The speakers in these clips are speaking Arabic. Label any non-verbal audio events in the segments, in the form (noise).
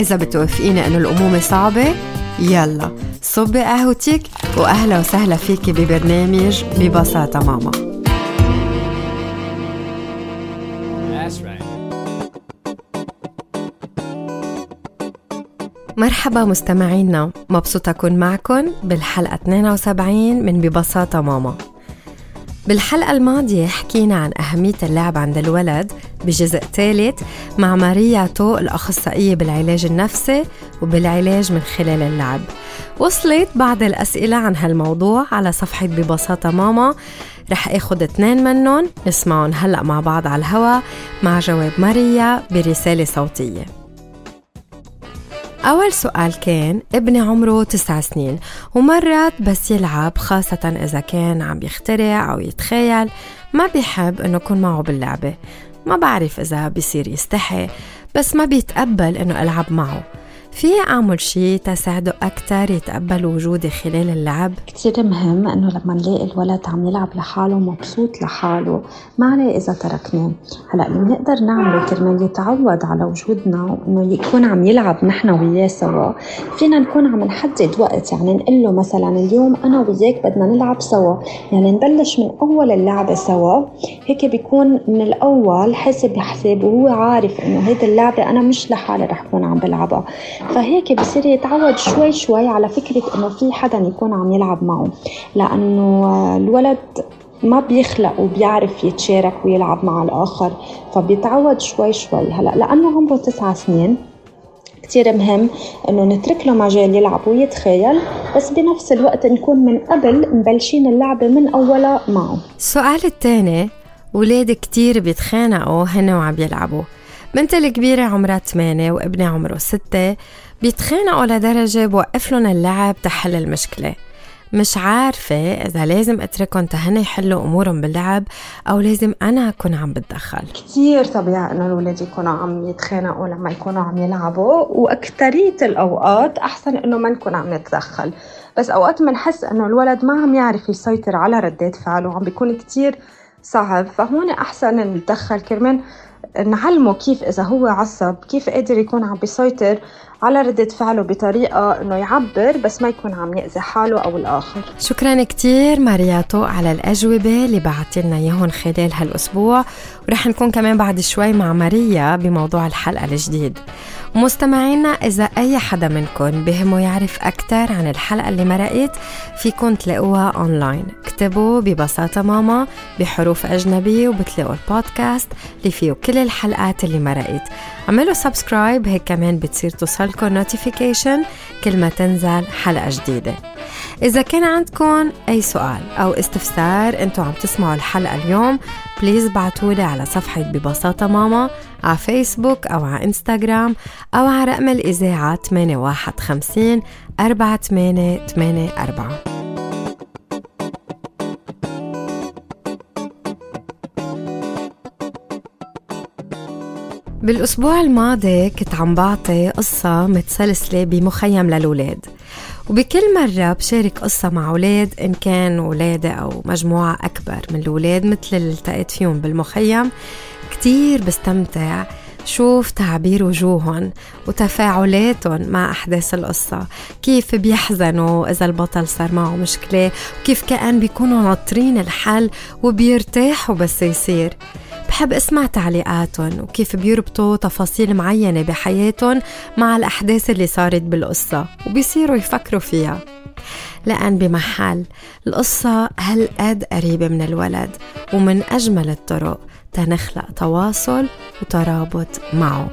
إذا بتوافقيني إنه الأمومة صعبة يلا صبي قهوتك وأهلا وسهلا فيكي ببرنامج ببساطة ماما. مرحبا مستمعينا مبسوطة أكون معكم بالحلقة 72 من ببساطة ماما. بالحلقة الماضية حكينا عن أهمية اللعب عند الولد بجزء ثالث مع ماريا تو الأخصائية بالعلاج النفسي وبالعلاج من خلال اللعب. وصلت بعض الأسئلة عن هالموضوع على صفحة ببساطة ماما. رح آخد اثنين منهم نسمعهم هلأ مع بعض على الهوا مع جواب ماريا برسالة صوتية. أول سؤال كان ابني عمره تسع سنين ومرات بس يلعب خاصة إذا كان عم يخترع أو يتخيل. ما بيحب إنه يكون معه باللعبة. ما بعرف إذا بيصير يستحي بس ما بيتقبل إنه ألعب معه. في أعمل شيء تساعده أكثر يتقبل وجودي خلال اللعب؟ كتير مهم إنه لما نلاقي الولد عم يلعب لحاله مبسوط لحاله ما عليه إذا تركناه. هلأ اللي بنقدر نعمله كرمال يتعود على وجودنا وإنه يكون عم يلعب نحن وياه سوا. فينا نكون عم نحدد وقت يعني نقول له مثلا اليوم أنا وياك بدنا نلعب سوا يعني نبلش من أول اللعبة سوا. هيك بيكون من الأول حاسب حساب وهو عارف إنه هيدي اللعبة أنا مش لحالي رح كون عم بلعبها. فهيك بصير يتعود شوي شوي على فكرة إنه في حدا يكون عم يلعب معه لأنه الولد ما بيخلق وبيعرف يتشارك ويلعب مع الآخر فبيتعود شوي شوي. هلأ لأنه عمره تسعة سنين كتير مهم إنه نترك له مجال يلعب ويتخيل بس بنفس الوقت نكون من قبل مبلشين اللعبة من أولها معه. السؤال الثاني ولادي كتير بيتخانقوا هن وعم يلعبوا. بنتي الكبيرة عمرها 8 وابني عمره 6 بيتخانقوا لدرجة بوقف لهم اللعب تحل المشكلة. مش عارفة إذا لازم أتركهم تهن يحلوا أمورهم باللعب أو لازم أنا أكون عم بتدخل. كتير طبيعي إنه الولاد يكونوا عم يتخانقوا لما يكونوا عم يلعبوا وأكترية الأوقات أحسن إنه ما نكون عم نتدخل. بس أوقات بنحس إنه الولد ما عم يعرف يسيطر على ردات فعله عم بيكون كتير صعب. فهون أحسن نتدخل كرمال نعلمه كيف إذا هو عصب كيف قادر يكون عم بيسيطر على ردة فعله بطريقة إنه يعبر بس ما يكون عم يأذي حاله أو الآخر. شكرا كتير مارياتو على الأجوبة اللي بعتي لنا إياهم خلال هالأسبوع. ورح نكون كمان بعد شوي مع ماريا بموضوع الحلقة الجديد. مستمعينا إذا أي حدا منكم بهمه يعرف أكثر عن الحلقة اللي مرقت فيكم تلاقوها أونلاين اكتبوا ببساطة ماما بحروف أجنبية وبتلاقوا البودكاست اللي فيه كل الحلقات اللي مرقت. اعملوا subscribe هيك كمان بتصير توصلكم notification كل ما تنزل حلقة جديدة. إذا كان عندكم أي سؤال أو استفسار أنتوا عم تسمعوا الحلقة اليوم please بعتولي على صفحة ببساطة ماما على فيسبوك أو على إنستغرام أو على رقم الإذاعة 815 4884 بالأسبوع الماضي كنت عم بعطي قصة متسلسلة بمخيم للولاد وبكل مرة بشارك قصة مع أولاد إن كان ولادة أو مجموعة أكبر من الولاد مثل اللي التقيت فيهم بالمخيم. كتير بستمتع شوف تعبير وجوههم وتفاعلاتهم مع أحداث القصة. كيف بيحزنوا إذا البطل صار معه مشكلة وكيف كأن بيكونوا ناطرين الحل وبيرتاحوا بس يصير. بحب أسمع تعليقاتهم وكيف بيربطوا تفاصيل معينة بحياتهم مع الأحداث اللي صارت بالقصة وبيصيروا يفكروا فيها. لأن بمحل القصة هالقد قريبة من الولد ومن أجمل الطرق تنخلق تواصل وترابط معه.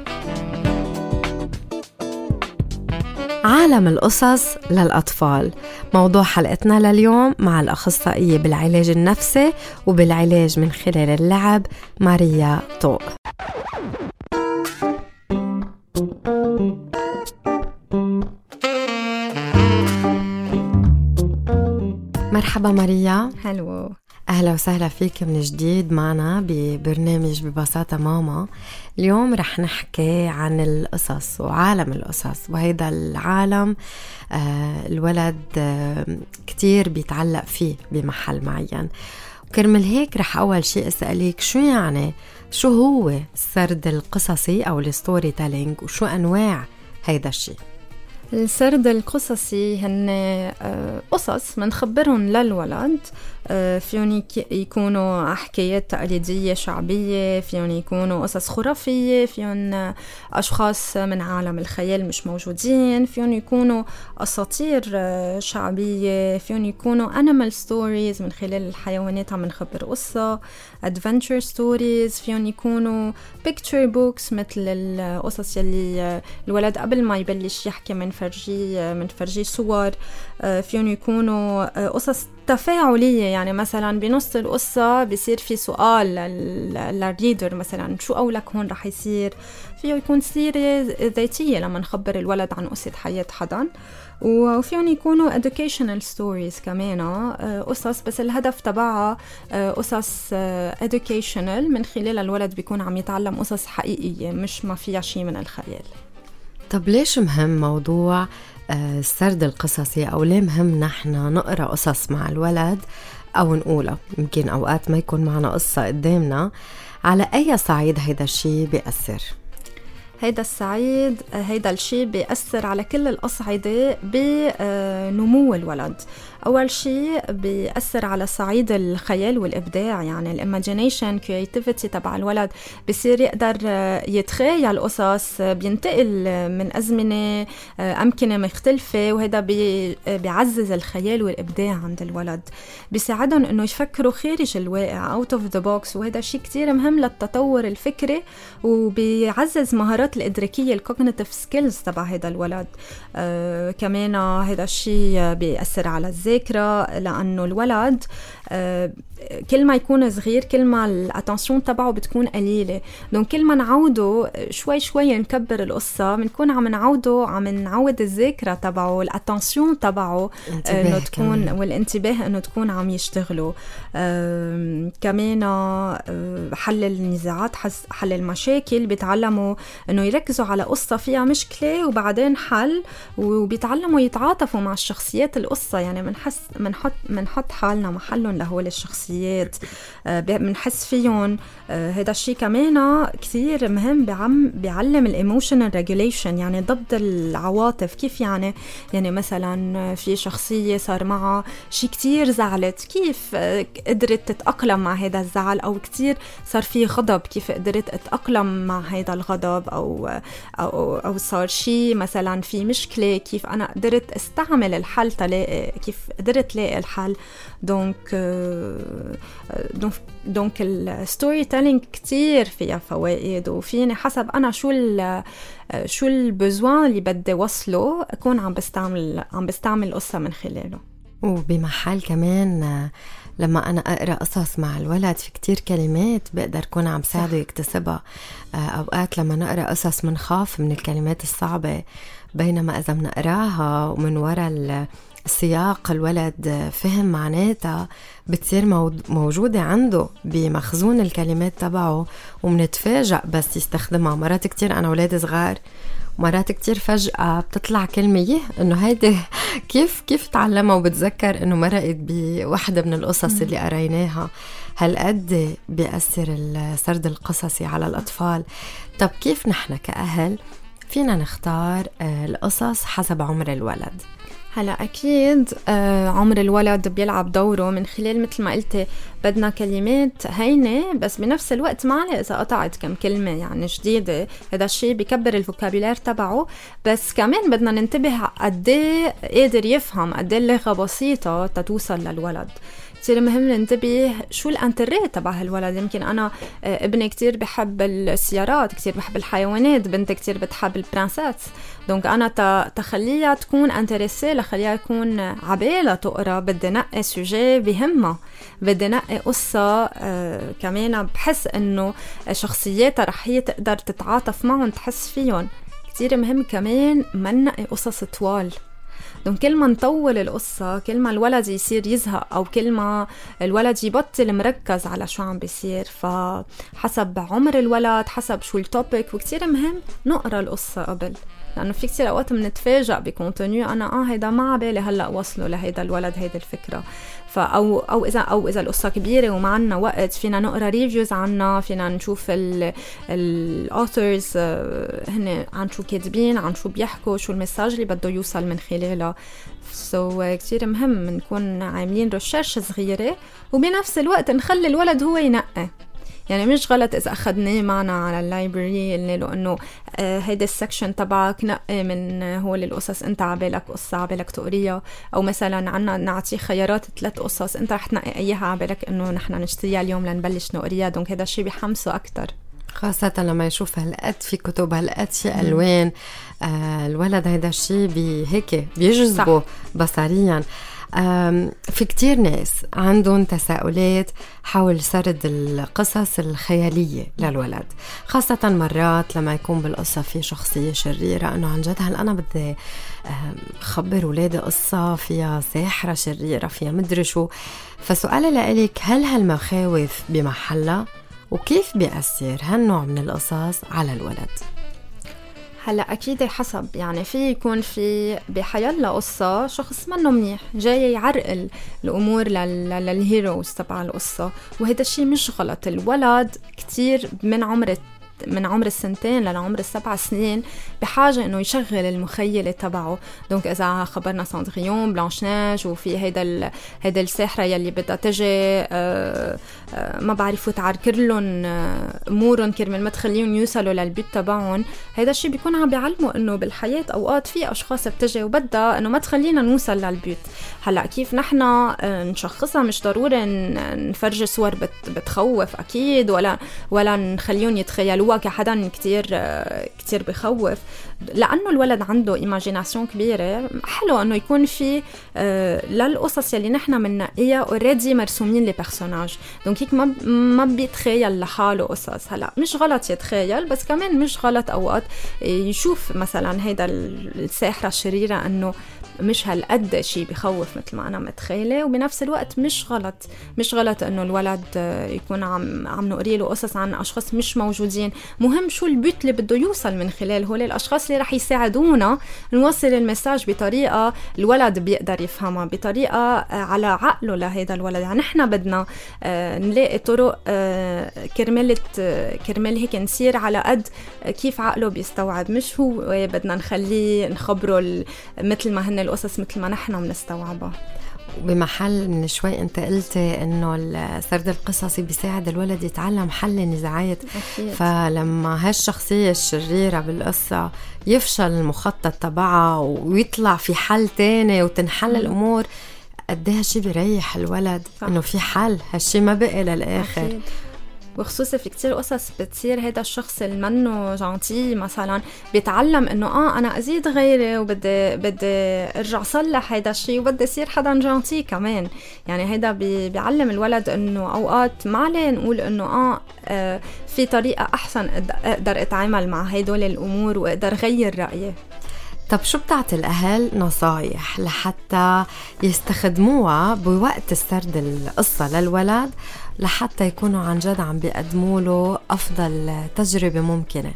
عالم القصص للأطفال. موضوع حلقتنا لليوم مع الأخصائية بالعلاج النفسي وبالعلاج من خلال اللعب ماريا طوق. مرحبا ماريا. hello. أهلا وسهلا فيك من جديد معنا ببرنامج ببساطة ماما. اليوم رح نحكي عن القصص وعالم القصص وهيدا العالم آه الولد آه كتير بيتعلق فيه بمحل معين. وكرمل هيك رح أول شيء أسألك شو يعني؟ شو هو السرد القصصي أو ال storytelling؟ وشو أنواع هيدا الشيء السرد القصصي هن آه، قصص منخبرهم للولد فيهم يكونوا حكايات تقليدية شعبية فيهم يكونوا قصص خرافية فيهم أشخاص من عالم الخيال مش موجودين فيهم يكونوا أساطير آه، شعبية فيهم يكونوا animal stories من خلال الحيوانات عم نخبر قصة adventure stories فيهم يكونوا picture books مثل القصص يلي الولد قبل ما يبلش يحكي منفرجيه منفرجيه صور فيهم يكونوا قصص تفاعلية يعني مثلا بنص القصة بصير في سؤال للريدر مثلا شو قولك هون رح يصير؟ فيه يكون سيرة ذاتية لما نخبر الولد عن قصة حياة حدا. وفيهم يكونوا educational stories كمان آه، قصص بس الهدف تبعها آه، قصص آه، educational. من خلال الولد بيكون عم يتعلم قصص حقيقية مش ما فيها شيء من الخيال. طب ليش مهم موضوع السرد القصصي أو ليه مهم نحن نقرأ قصص مع الولد أو نقولها يمكن أوقات ما يكون معنا قصة قدامنا. على أي صعيد هيدا الشيء بيأثر؟ هيدا السعيد هيدا الشيء بيأثر على كل الأصعدة بنمو الولد. أول شيء بيأثر على صعيد الخيال والإبداع يعني ال imagination creativity تبع الولد بصير يقدر يتخيل قصص بينتقل من أزمنة أمكنة مختلفة وهذا بيعزز الخيال والإبداع عند الولد. بيساعدهم إنه يفكروا خارج الواقع out of the box وهذا شيء كتير مهم للتطور الفكري وبيعزز مهارات الإدراكية ال cognitive skills تبع هذا الولد. آه كمان هذا الشيء بيأثر على الذات الذاكره لأنه الولد آه، كل ما يكون صغير كل ما ال attention تبعه بتكون قليلة. donc كل ما نعوده شوي شوي نكبر القصة بنكون عم نعوده عم نعود الذاكرة تبعه ال attention تبعه إنه تكون كمان. والانتباه إنه تكون عم يشتغلوا كمان آه، حل النزاعات حل المشاكل بيتعلموا إنه يركزوا على قصة فيها مشكلة وبعدين حل وبيتعلموا يتعاطفوا مع الشخصيات القصة. يعني بنحس بنحط بنحط حالنا محلهم لهول الشخصيات بنحس آه، فيهم. هذا آه، الشيء كمان كثير مهم بعم بيعلم ال emotional regulation يعني ضبط العواطف. كيف يعني؟ يعني مثلا في شخصية صار معها شيء كثير زعلت. كيف آه، قدرت تتأقلم مع هذا الزعل؟ أو كثير صار في غضب. كيف قدرت اتاقلم مع هذا الغضب؟ أو أو أو صار شيء مثلا في مشكلة؟ كيف أنا قدرت أستعمل الحل تلاقي كيف قدرت لاقي الحل؟ donc donc donc ال storytelling كثير فيها فوائد وفيني حسب أنا شو ال شو ال besoin اللي بدي وصله أكون عم بستعمل عم بستعمل القصة من خلاله. وبمحل كمان لما أنا أقرأ قصص مع الولد في كتير كلمات بقدر كون عم ساعده يكتسبها. أوقات لما نقرأ قصص منخاف من الكلمات الصعبة بينما إذا بنقراها ومن وراء السياق الولد فهم معناتها بتصير موجودة عنده بمخزون الكلمات تبعه ومنتفاجأ بس يستخدمها. مرات كتير أنا ولاد صغار مرات كتير فجأة بتطلع كلمة يه إنه هيدي (laughs) كيف كيف تعلمها وبتذكر إنه مرقت بوحدة من القصص اللي قريناها؟ هالقد بيأثر السرد القصصي على الأطفال؟ طب كيف نحن كأهل فينا نختار آه، القصص حسب عمر الولد؟ هلا أكيد آه عمر الولد بيلعب دوره من خلال مثل ما قلتي بدنا كلمات هينة بس بنفس الوقت ما عليه إذا قطعت كم كلمة يعني جديدة هذا الشيء بكبر الفوكابيلار تبعه. بس كمان بدنا ننتبه قد إيه قادر يفهم قد إيه اللغة بسيطة تتوصل للولد. كثير مهم ننتبه شو ال intérêt تبع هالولد. يمكن أنا آه، ابني كثير بحب السيارات كثير بحب الحيوانات بنتي كثير بتحب ال princesses. donc أنا تخليها تكون intéressée لخليها يكون عبالة تقرأ بدي نقي sujet بهمها. بدي نقي قصة آه كمان بحس إنه شخصياتها رح هي تقدر تتعاطف معهم تحس فيهم. كتير مهم كمان ما نقي قصص طوال. donc كل ما نطول القصة كل ما الولد يصير يزهق أو كل ما الولد يبطل مركز على شو عم بيصير. فحسب عمر الولد حسب شو ال topic وكتير مهم نقرأ القصة قبل. لأنه في كثير أوقات بنتفاجئ ب contenu أنا آه هيدا ما عبالي هلأ وصله لهيدا الولد هيدي الفكرة. فأو أو اذا أو إذا القصة كبيرة وما عندنا وقت فينا نقرأ reviews عنها فينا نشوف ال authors آه، هن عن شو كاتبين عن شو بيحكوا شو ال message اللي بده يوصل من خلالها. so so, كثير مهم نكون عاملين research صغيرة وبنفس الوقت نخلي الولد هو ينقي. يعني مش غلط إذا أخذناه معنا على ال library قلنا له إنه آه، هيدا ال section تبعك نقي من هول القصص أنت عبالك قصة عبالك تقريها أو مثلا عنا نعطيه خيارات ثلاث قصص أنت رح تنقي إياها عبالك إنه نحن نشتريها اليوم لنبلش نقريها. donc هذا الشيء بحمسه أكثر خاصة لما يشوف هالقد في كتب هالقد في ألوان. آه الولد هيدا الشيء بي هيك بيجذبه بصريا. في كتير ناس عندهم تساؤلات حول سرد القصص الخيالية للولد خاصة مرات لما يكون بالقصة في شخصية شريرة أنه عن جد هل أنا بدي خبر ولادي قصة فيها ساحرة شريرة فيها مدري شو فسؤالي لإلك هل هالمخاوف بمحلها وكيف بيأثر هالنوع من القصص على الولد؟ هلا أكيد حسب. يعني في يكون في بحيلا قصه شخص منه منيح جاي يعرقل الأمور للهيروز تبع القصة وهذا الشيء مش غلط. الولد كتير من عمر من عمر السنتين لعمر السبع سنين بحاجة إنه يشغل المخيلة تبعه. donc إذا خبرنا Cendrillon Blanche-Neige وفي هيدا ال... هيدا الساحرة يلي بدها تجي آه آه ما بعرف تعرقل لهم آه أمورهم كرمال ما تخليهم يوصلوا للبيت تبعهم. هيدا الشيء بيكون عم بيعلموا إنه بالحياة أوقات في أشخاص بتجي وبدها إنه ما تخلينا نوصل للبيت. هلأ كيف نحن آه، نشخصها؟ مش ضروري نفرجي صور بتخوف أكيد ولا ولا نخليهم يتخيلوا هو كحدا كتير كتير بخوف. لأنه الولد عنده imagination كبيرة. حلو إنه يكون في آه، للقصص يلي نحن بننقيها already مرسومين les personnages donc هيك ما ما بيتخيل لحاله قصص. هلا مش غلط يتخيل بس كمان مش غلط أوقات يشوف مثلا هيدا الساحرة الشريره إنه مش هالقد شيء بخوف مثل ما أنا متخيلة وبنفس الوقت مش غلط. مش غلط إنه الولد يكون عم عم نقري له قصص عن أشخاص مش موجودين. مهم شو البيت اللي بده يوصل من خلال هول الأشخاص اللي رح يساعدونا نوصل المساج بطريقة الولد بيقدر يفهمها بطريقة على عقله لهذا الولد. يعني نحن بدنا آه، نلاقي طرق آه، كرمال كرمال هيك نصير على قد كيف عقله بيستوعب. مش هو بدنا نخليه نخبره مثل ما هن القصص مثل ما نحن بنستوعبها. بمحل من شوي انت قلتي انه سرد القصصي بيساعد الولد يتعلم حل النزاعات فلما هالشخصية الشريرة بالقصة يفشل المخطط تبعها ويطلع في حل تاني وتنحل الأمور قد إيه هالشي بيريح الولد إنه في حل؟ هالشي ما بقي للآخر. أكيد. وخصوصي في كتير قصص بتصير هذا الشخص اللي منه جانتي مثلا بيتعلم إنه آه أنا أزيد غيري وبدي بدي أرجع صلح هذا الشيء وبدي أصير حدا جانتي كمان. يعني هيدا بي بيعلم الولد إنه أوقات ما عليه نقول إنه آه, آه في طريقة أحسن أقدر أتعامل مع هدول الأمور وأقدر غير رأيي. طب شو بتعطي الأهل نصايح لحتى يستخدموها بوقت السرد القصة للولد لحتى يكونوا عن جد عم بيقدموا له أفضل تجربة ممكنة.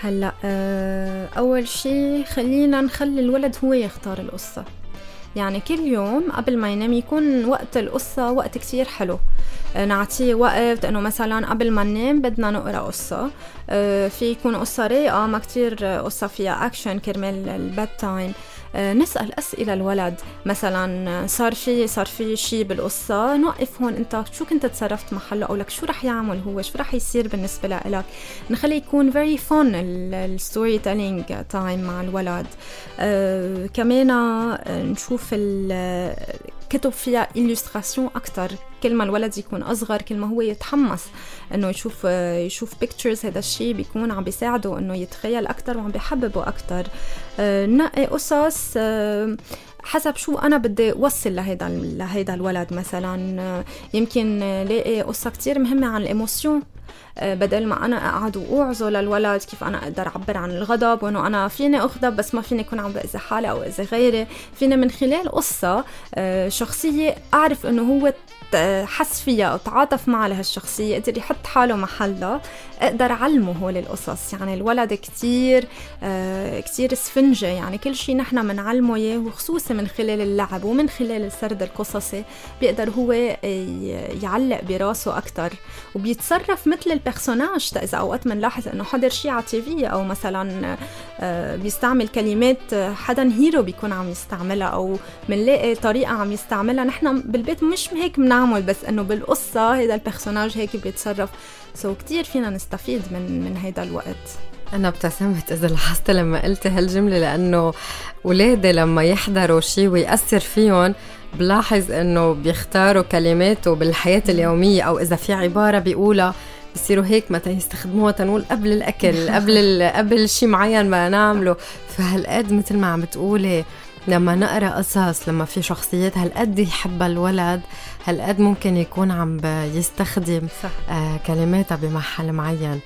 هلا آه، أول شيء خلينا نخلي الولد هو يختار القصة. يعني كل يوم قبل ما ينام يكون وقت القصة وقت كتير حلو. آه، نعطيه وقت إنه مثلا قبل ما ننام بدنا نقرأ قصة. آه، في يكون قصة رايقة ما كتير قصة فيها اكشن كرمال ال bedtime نسأل أسئلة الولد. مثلا صار في صار في شيء بالقصة نوقف هون. أنت شو كنت تصرفت محله أو لك شو رح يعمل هو؟ شو رح يصير بالنسبة لك؟ نخلي يكون very fun ال story telling time مع الولد. آه كمان نشوف كتب فيها illustration أكتر. كل ما الولد يكون أصغر كل ما هو يتحمس إنه يشوف يشوف pictures. هذا الشيء بيكون عم بيساعده إنه يتخيل أكتر وعم بيحببه أكتر. آه، نقي قصص آه، حسب شو أنا بدي أوصل لهيدا لهيدا الولد مثلا. آه، يمكن لاقي قصة كتير مهمة عن الإيموسيون. آه، بدل ما أنا أقعد واوعظه للولد كيف أنا أقدر أعبر عن الغضب وإنه أنا فيني أغضب بس ما فيني اكون عم بأذي حالي أو أذي غيري. فيني من خلال قصة آه، شخصية أعرف إنه هو حس فيها أو تعاطف معها لهالشخصية قدر يحط حاله محلها أقدر أعلمه هول القصص. يعني الولد كتير آه كتير سفنجة. يعني كل شيء نحن بنعلمه إياه وخصوصي من خلال اللعب ومن خلال السرد القصصي بيقدر هو يعلق براسه أكثر وبيتصرف مثل ال personnage إذا أوقات بنلاحظ إنه حضر شيء TV أو مثلا آه بيستعمل كلمات حدا hero بيكون عم يستعملها أو بنلاقي طريقة عم يستعملها. نحن بالبيت مش هيك بنعمل بس إنه بالقصة هذا ال personnage هيك بيتصرف. so so كتير فينا نستفيد من من هيدا الوقت. أنا ابتسمت إذا لاحظت لما قلت هالجملة لأنه ولادي لما يحضروا شيء ويأثر فيهم بلاحظ إنه بيختاروا كلماته بالحياة اليومية أو إذا في عبارة بيقولها بصيروا هيك متى يستخدموها تنقول قبل الأكل (laughs) قبل قبل شيء معين ما نعمله فهالقد مثل ما عم بتقولي لما نقرأ قصص لما في شخصيات هالقد يحبها الولد هالقد ممكن يكون عم يستخدم صح. آه كلماتها بمحل معين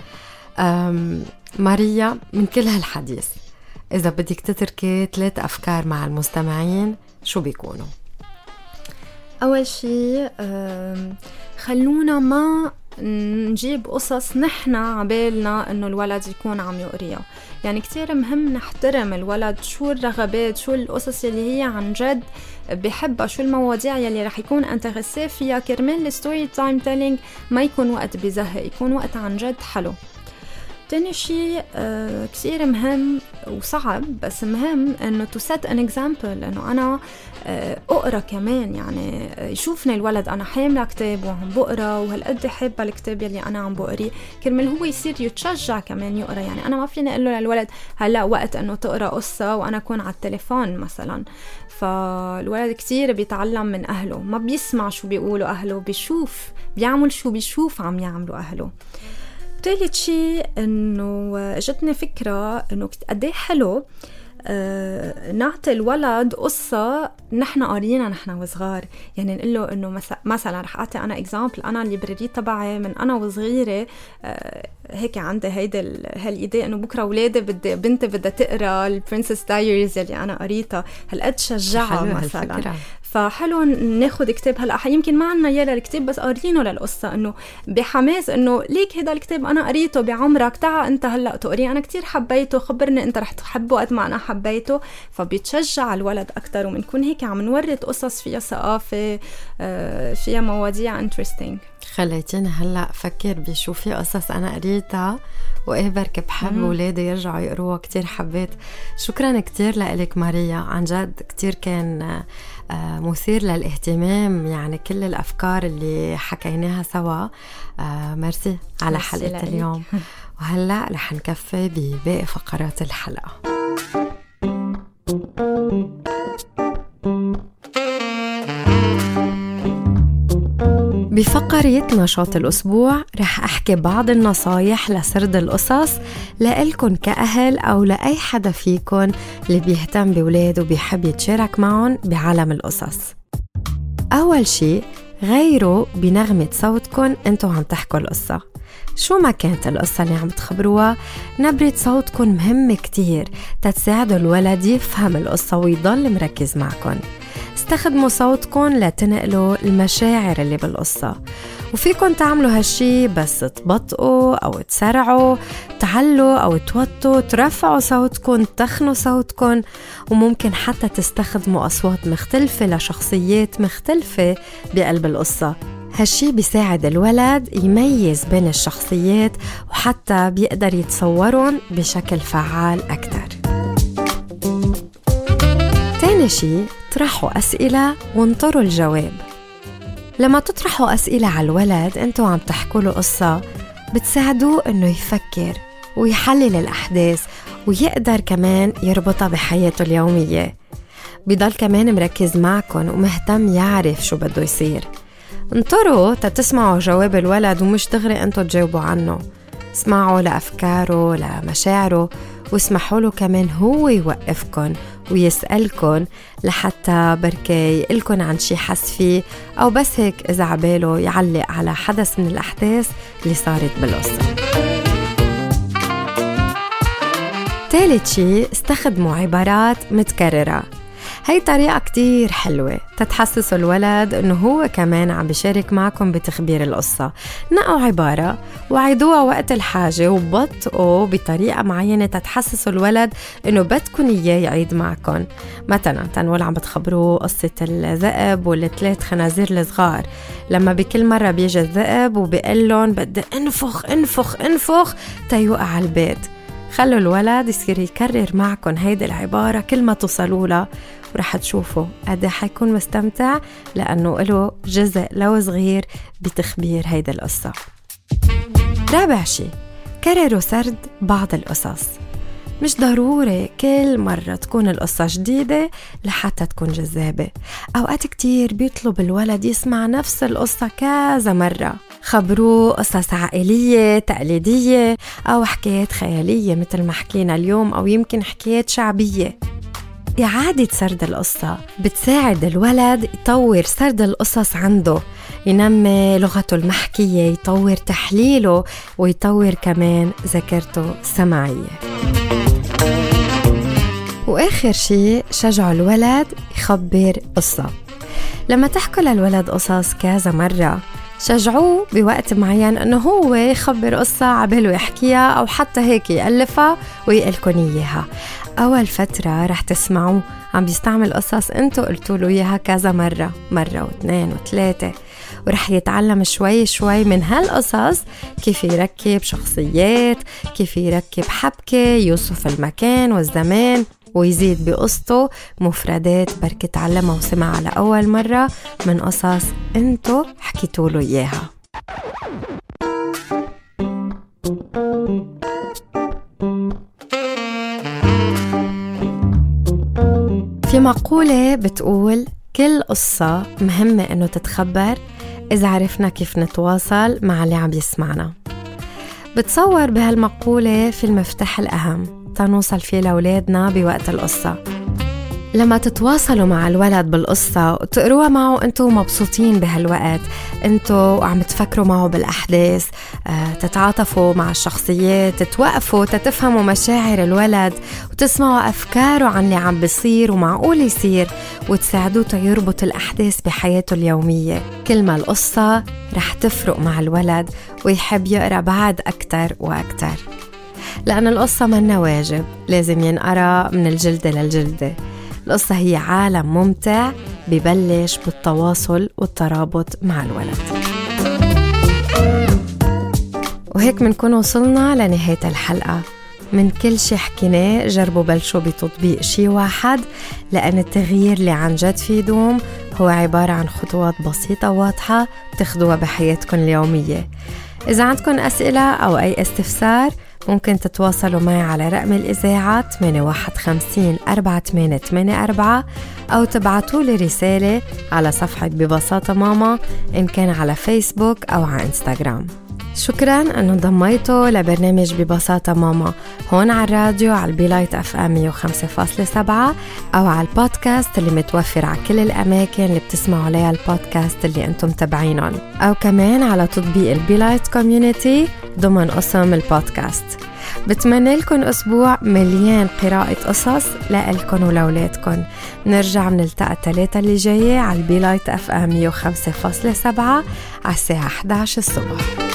ماريا من كل هالحديث إذا بدك تتركي ثلاث أفكار مع المستمعين شو بيكونوا؟ أول شيء خلونا ما نجيب قصص نحن عبالنا إنه الولد يكون عم يقريها. يعني كتير مهم نحترم الولد شو الرغبات شو القصص اللي هي عن جد بحبها شو المواضيع يلي رح يكون intéressé فيها. كرمال ال story time telling ما يكون وقت بزهق يكون وقت عن جد حلو. تاني شيء آه كثير مهم وصعب بس مهم إنه to set an example إنه أنا آه أقرأ كمان يعني آه، يشوفني الولد أنا حاملة كتاب وعم بقرأ وهالقد حابة الكتاب يلي أنا عم بقريه. كرمال هو يصير يتشجع كمان يقرأ يعني أنا ما فيني أقول له للولد هلأ وقت إنه تقرأ قصة وأنا أكون على التليفون مثلا. فالولد كتير بيتعلم من أهله ما بيسمع شو بيقولوا أهله بيشوف بيعمل شو بيشوف عم يعملوا أهله. ثالث شيء إنه اجتني فكرة إنه قد إيه حلو آه نعطي الولد قصة نحن قارينا نحن وصغار. يعني نقول له إنه مثلا رح أعطي أنا example أنا ال library تبعي من أنا وصغيرة آه هيك عندي هيدي هال idea إنه بكرة أولادي بدي بنتي بدها تقرأ ال Princess Diaries اللي أنا قريتها. هالقد شجعها مثلا. فحلو ناخذ كتاب هلأ. يمكن ما عنا اياه للكتاب بس قارينه للقصة إنه بحماس إنه ليك هذا الكتاب أنا قريته بعمرك. تعا أنت هلأ تقريه أنا كتير حبيته. خبرني أنت رح تحبه قد ما أنا حبيته. فبيتشجع الولد أكثر وبنكون هيك عم نورد قصص فيها ثقافة آه، فيها مواضيع انترستينج خليتيني هلأ فكر بشو في قصص أنا قريتها. وإيه بركي بحب اولادي يرجعوا يقروها كتير حبيت. شكرا كتير لك ماريا. عن جد كتير كان آه، مثير للاهتمام. يعني كل الأفكار اللي حكيناها سوا. آه، ميرسي على حلقة اليوم. وهلأ رح نكفي بباقي فقرات الحلقة. بفقرة نشاط الأسبوع رح أحكي بعض النصايح لسرد القصص لإلكن كأهل أو لأي حدا فيكن اللي بيهتم بولاده وبيحب يتشارك معهم بعالم القصص. أول شي غيروا بنغمة صوتكن إنتو عم تحكوا القصة. شو ما كانت القصة اللي عم تخبروها؟ نبرة صوتكن مهمة كتير تتساعدوا الولد يفهم القصة ويضل مركز معكن. استخدموا صوتكم لتنقلوا المشاعر اللي بالقصة. وفيكم تعملوا هالشي بس تبطئوا أو تسرعوا تعلوا أو توطوا ترفعوا صوتكم تخنوا صوتكم وممكن حتى تستخدموا أصوات مختلفة لشخصيات مختلفة بقلب القصة. هالشي بيساعد الولد يميز بين الشخصيات وحتى بيقدر يتصورهم بشكل فعال أكتر. تاني شي اطرحوا أسئلة وانطروا الجواب. لما تطرحوا أسئلة على الولد أنتوا عم تحكوا له قصة بتساعدوه إنه يفكر ويحلل الأحداث ويقدر كمان يربطها بحياته اليومية. بضل كمان مركز معكم ومهتم يعرف شو بده يصير. انطروا تتسمعوا جواب الولد ومش دغري أنتوا تجاوبوا عنه. اسمعوا لأفكاره لمشاعره. واسمحوا له كمان هو يوقفكن ويسألكن لحتى بركي يقلكن عن شي حس فيه أو بس هيك إذا عباله يعلق على حدث من الأحداث اللي صارت بالقصة. ثالث شي استخدموا عبارات متكررة. هي طريقة كتير حلوة تتحسسوا الولد إنه هو كمان عم بيشارك معكم بتخبير القصة. نقوا عبارة وعيدوها وقت الحاجة وبطئوا بطريقة معينة تتحسسوا الولد إنه بدكم إياه يعيد معكم مثلا تنقول عم بتخبروه قصة الذئب والثلاث خنازير الصغار. لما بكل مرة بيجي الذئب وبيقول لهم بدي أنفخ أنفخ أنفخ تيوقع على البيت. خلوا الولد يصير يكرر معكم هيدي العبارة كل ما توصلوا لها. ورح تشوفوا قد حيكون مستمتع لأنه له جزء لو صغير بتخبير هيدي القصة. رابع شي كرروا سرد بعض القصص. مش ضروري كل مرة تكون القصة جديدة لحتى تكون جذابة. أوقات كتير بيطلب الولد يسمع نفس القصة كذا مرة. خبروه قصص عائلية تقليدية أو حكايات خيالية مثل ما حكينا اليوم أو يمكن حكايات شعبية. إعادة سرد القصة بتساعد الولد يطور سرد القصص عنده. ينمي لغته المحكية يطور تحليله ويطور كمان ذاكرته السمعية وآخر شيء شجعوا الولد يخبر قصة. لما تحكوا للولد قصص كذا مرة شجعوه بوقت معين إنه هو يخبر قصة عباله يحكيها أو حتى هيك يألفها ويقلكن إياها. أول فترة رح تسمعوه عم بيستعمل قصص إنتو قلتوا له إياها كذا مرة مرة واثنين وثلاثة. ورح يتعلم شوي شوي من هالقصص كيف يركب شخصيات كيف يركب حبكة يوصف المكان والزمان. ويزيد بقصته مفردات بركي تعلمها وسمعها لأول مرة من قصص انتو حكيتوا له إياها. في مقولة بتقول كل قصة مهمة إنه تتخبر إذا عرفنا كيف نتواصل مع اللي عم يسمعنا. بتصور بهالمقولة في المفتاح الأهم. تنوصل فيه لأولادنا بوقت القصة. لما تتواصلوا مع الولد بالقصة وتقروها معه انتو مبسوطين بهالوقت. انتو عم تفكروا معه بالأحداث آه، تتعاطفوا مع الشخصيات تتوقفوا تتفهموا مشاعر الولد وتسمعوا أفكاره عن اللي عم بيصير ومعقول يصير وتساعدوه يربط الأحداث بحياته اليومية. كل ما القصة رح تفرق مع الولد ويحب يقرأ بعد أكتر وأكتر. لأن القصة منا واجب لازم ينقرأ من الجلدة للجلدة. القصة هي عالم ممتع ببلش بالتواصل والترابط مع الولد. وهيك منكون وصلنا لنهاية الحلقة. من كل شي حكيناه جربوا بلشوا بتطبيق شي واحد لأن التغيير اللي عن جد فيه دوم هو عبارة عن خطوات بسيطة واضحة تاخدوها بحياتكم اليومية. إذا عندكم أسئلة أو أي استفسار ممكن تتواصلوا معي على رقم الإذاعة 851 4884 أو تبعتوا لي رسالة على صفحة ببساطة ماما إن كان على فيسبوك أو على إنستغرام. شكرا انه انضميتوا لبرنامج ببساطة ماما هون على الراديو على ال Be Light FM 105.7 أو على البودكاست اللي متوفر على كل الأماكن اللي بتسمعوا عليها البودكاست اللي أنتم متابعينهم. أو كمان على تطبيق ال Be Light Community ضمن قسم البودكاست. بتمنى لكم أسبوع مليان قراءة قصص لإلكن ولأولادكن. نرجع نلتقى الثلاثة اللي جاية على ال Be Light FM 105.7 على الساعة 11 الصبح.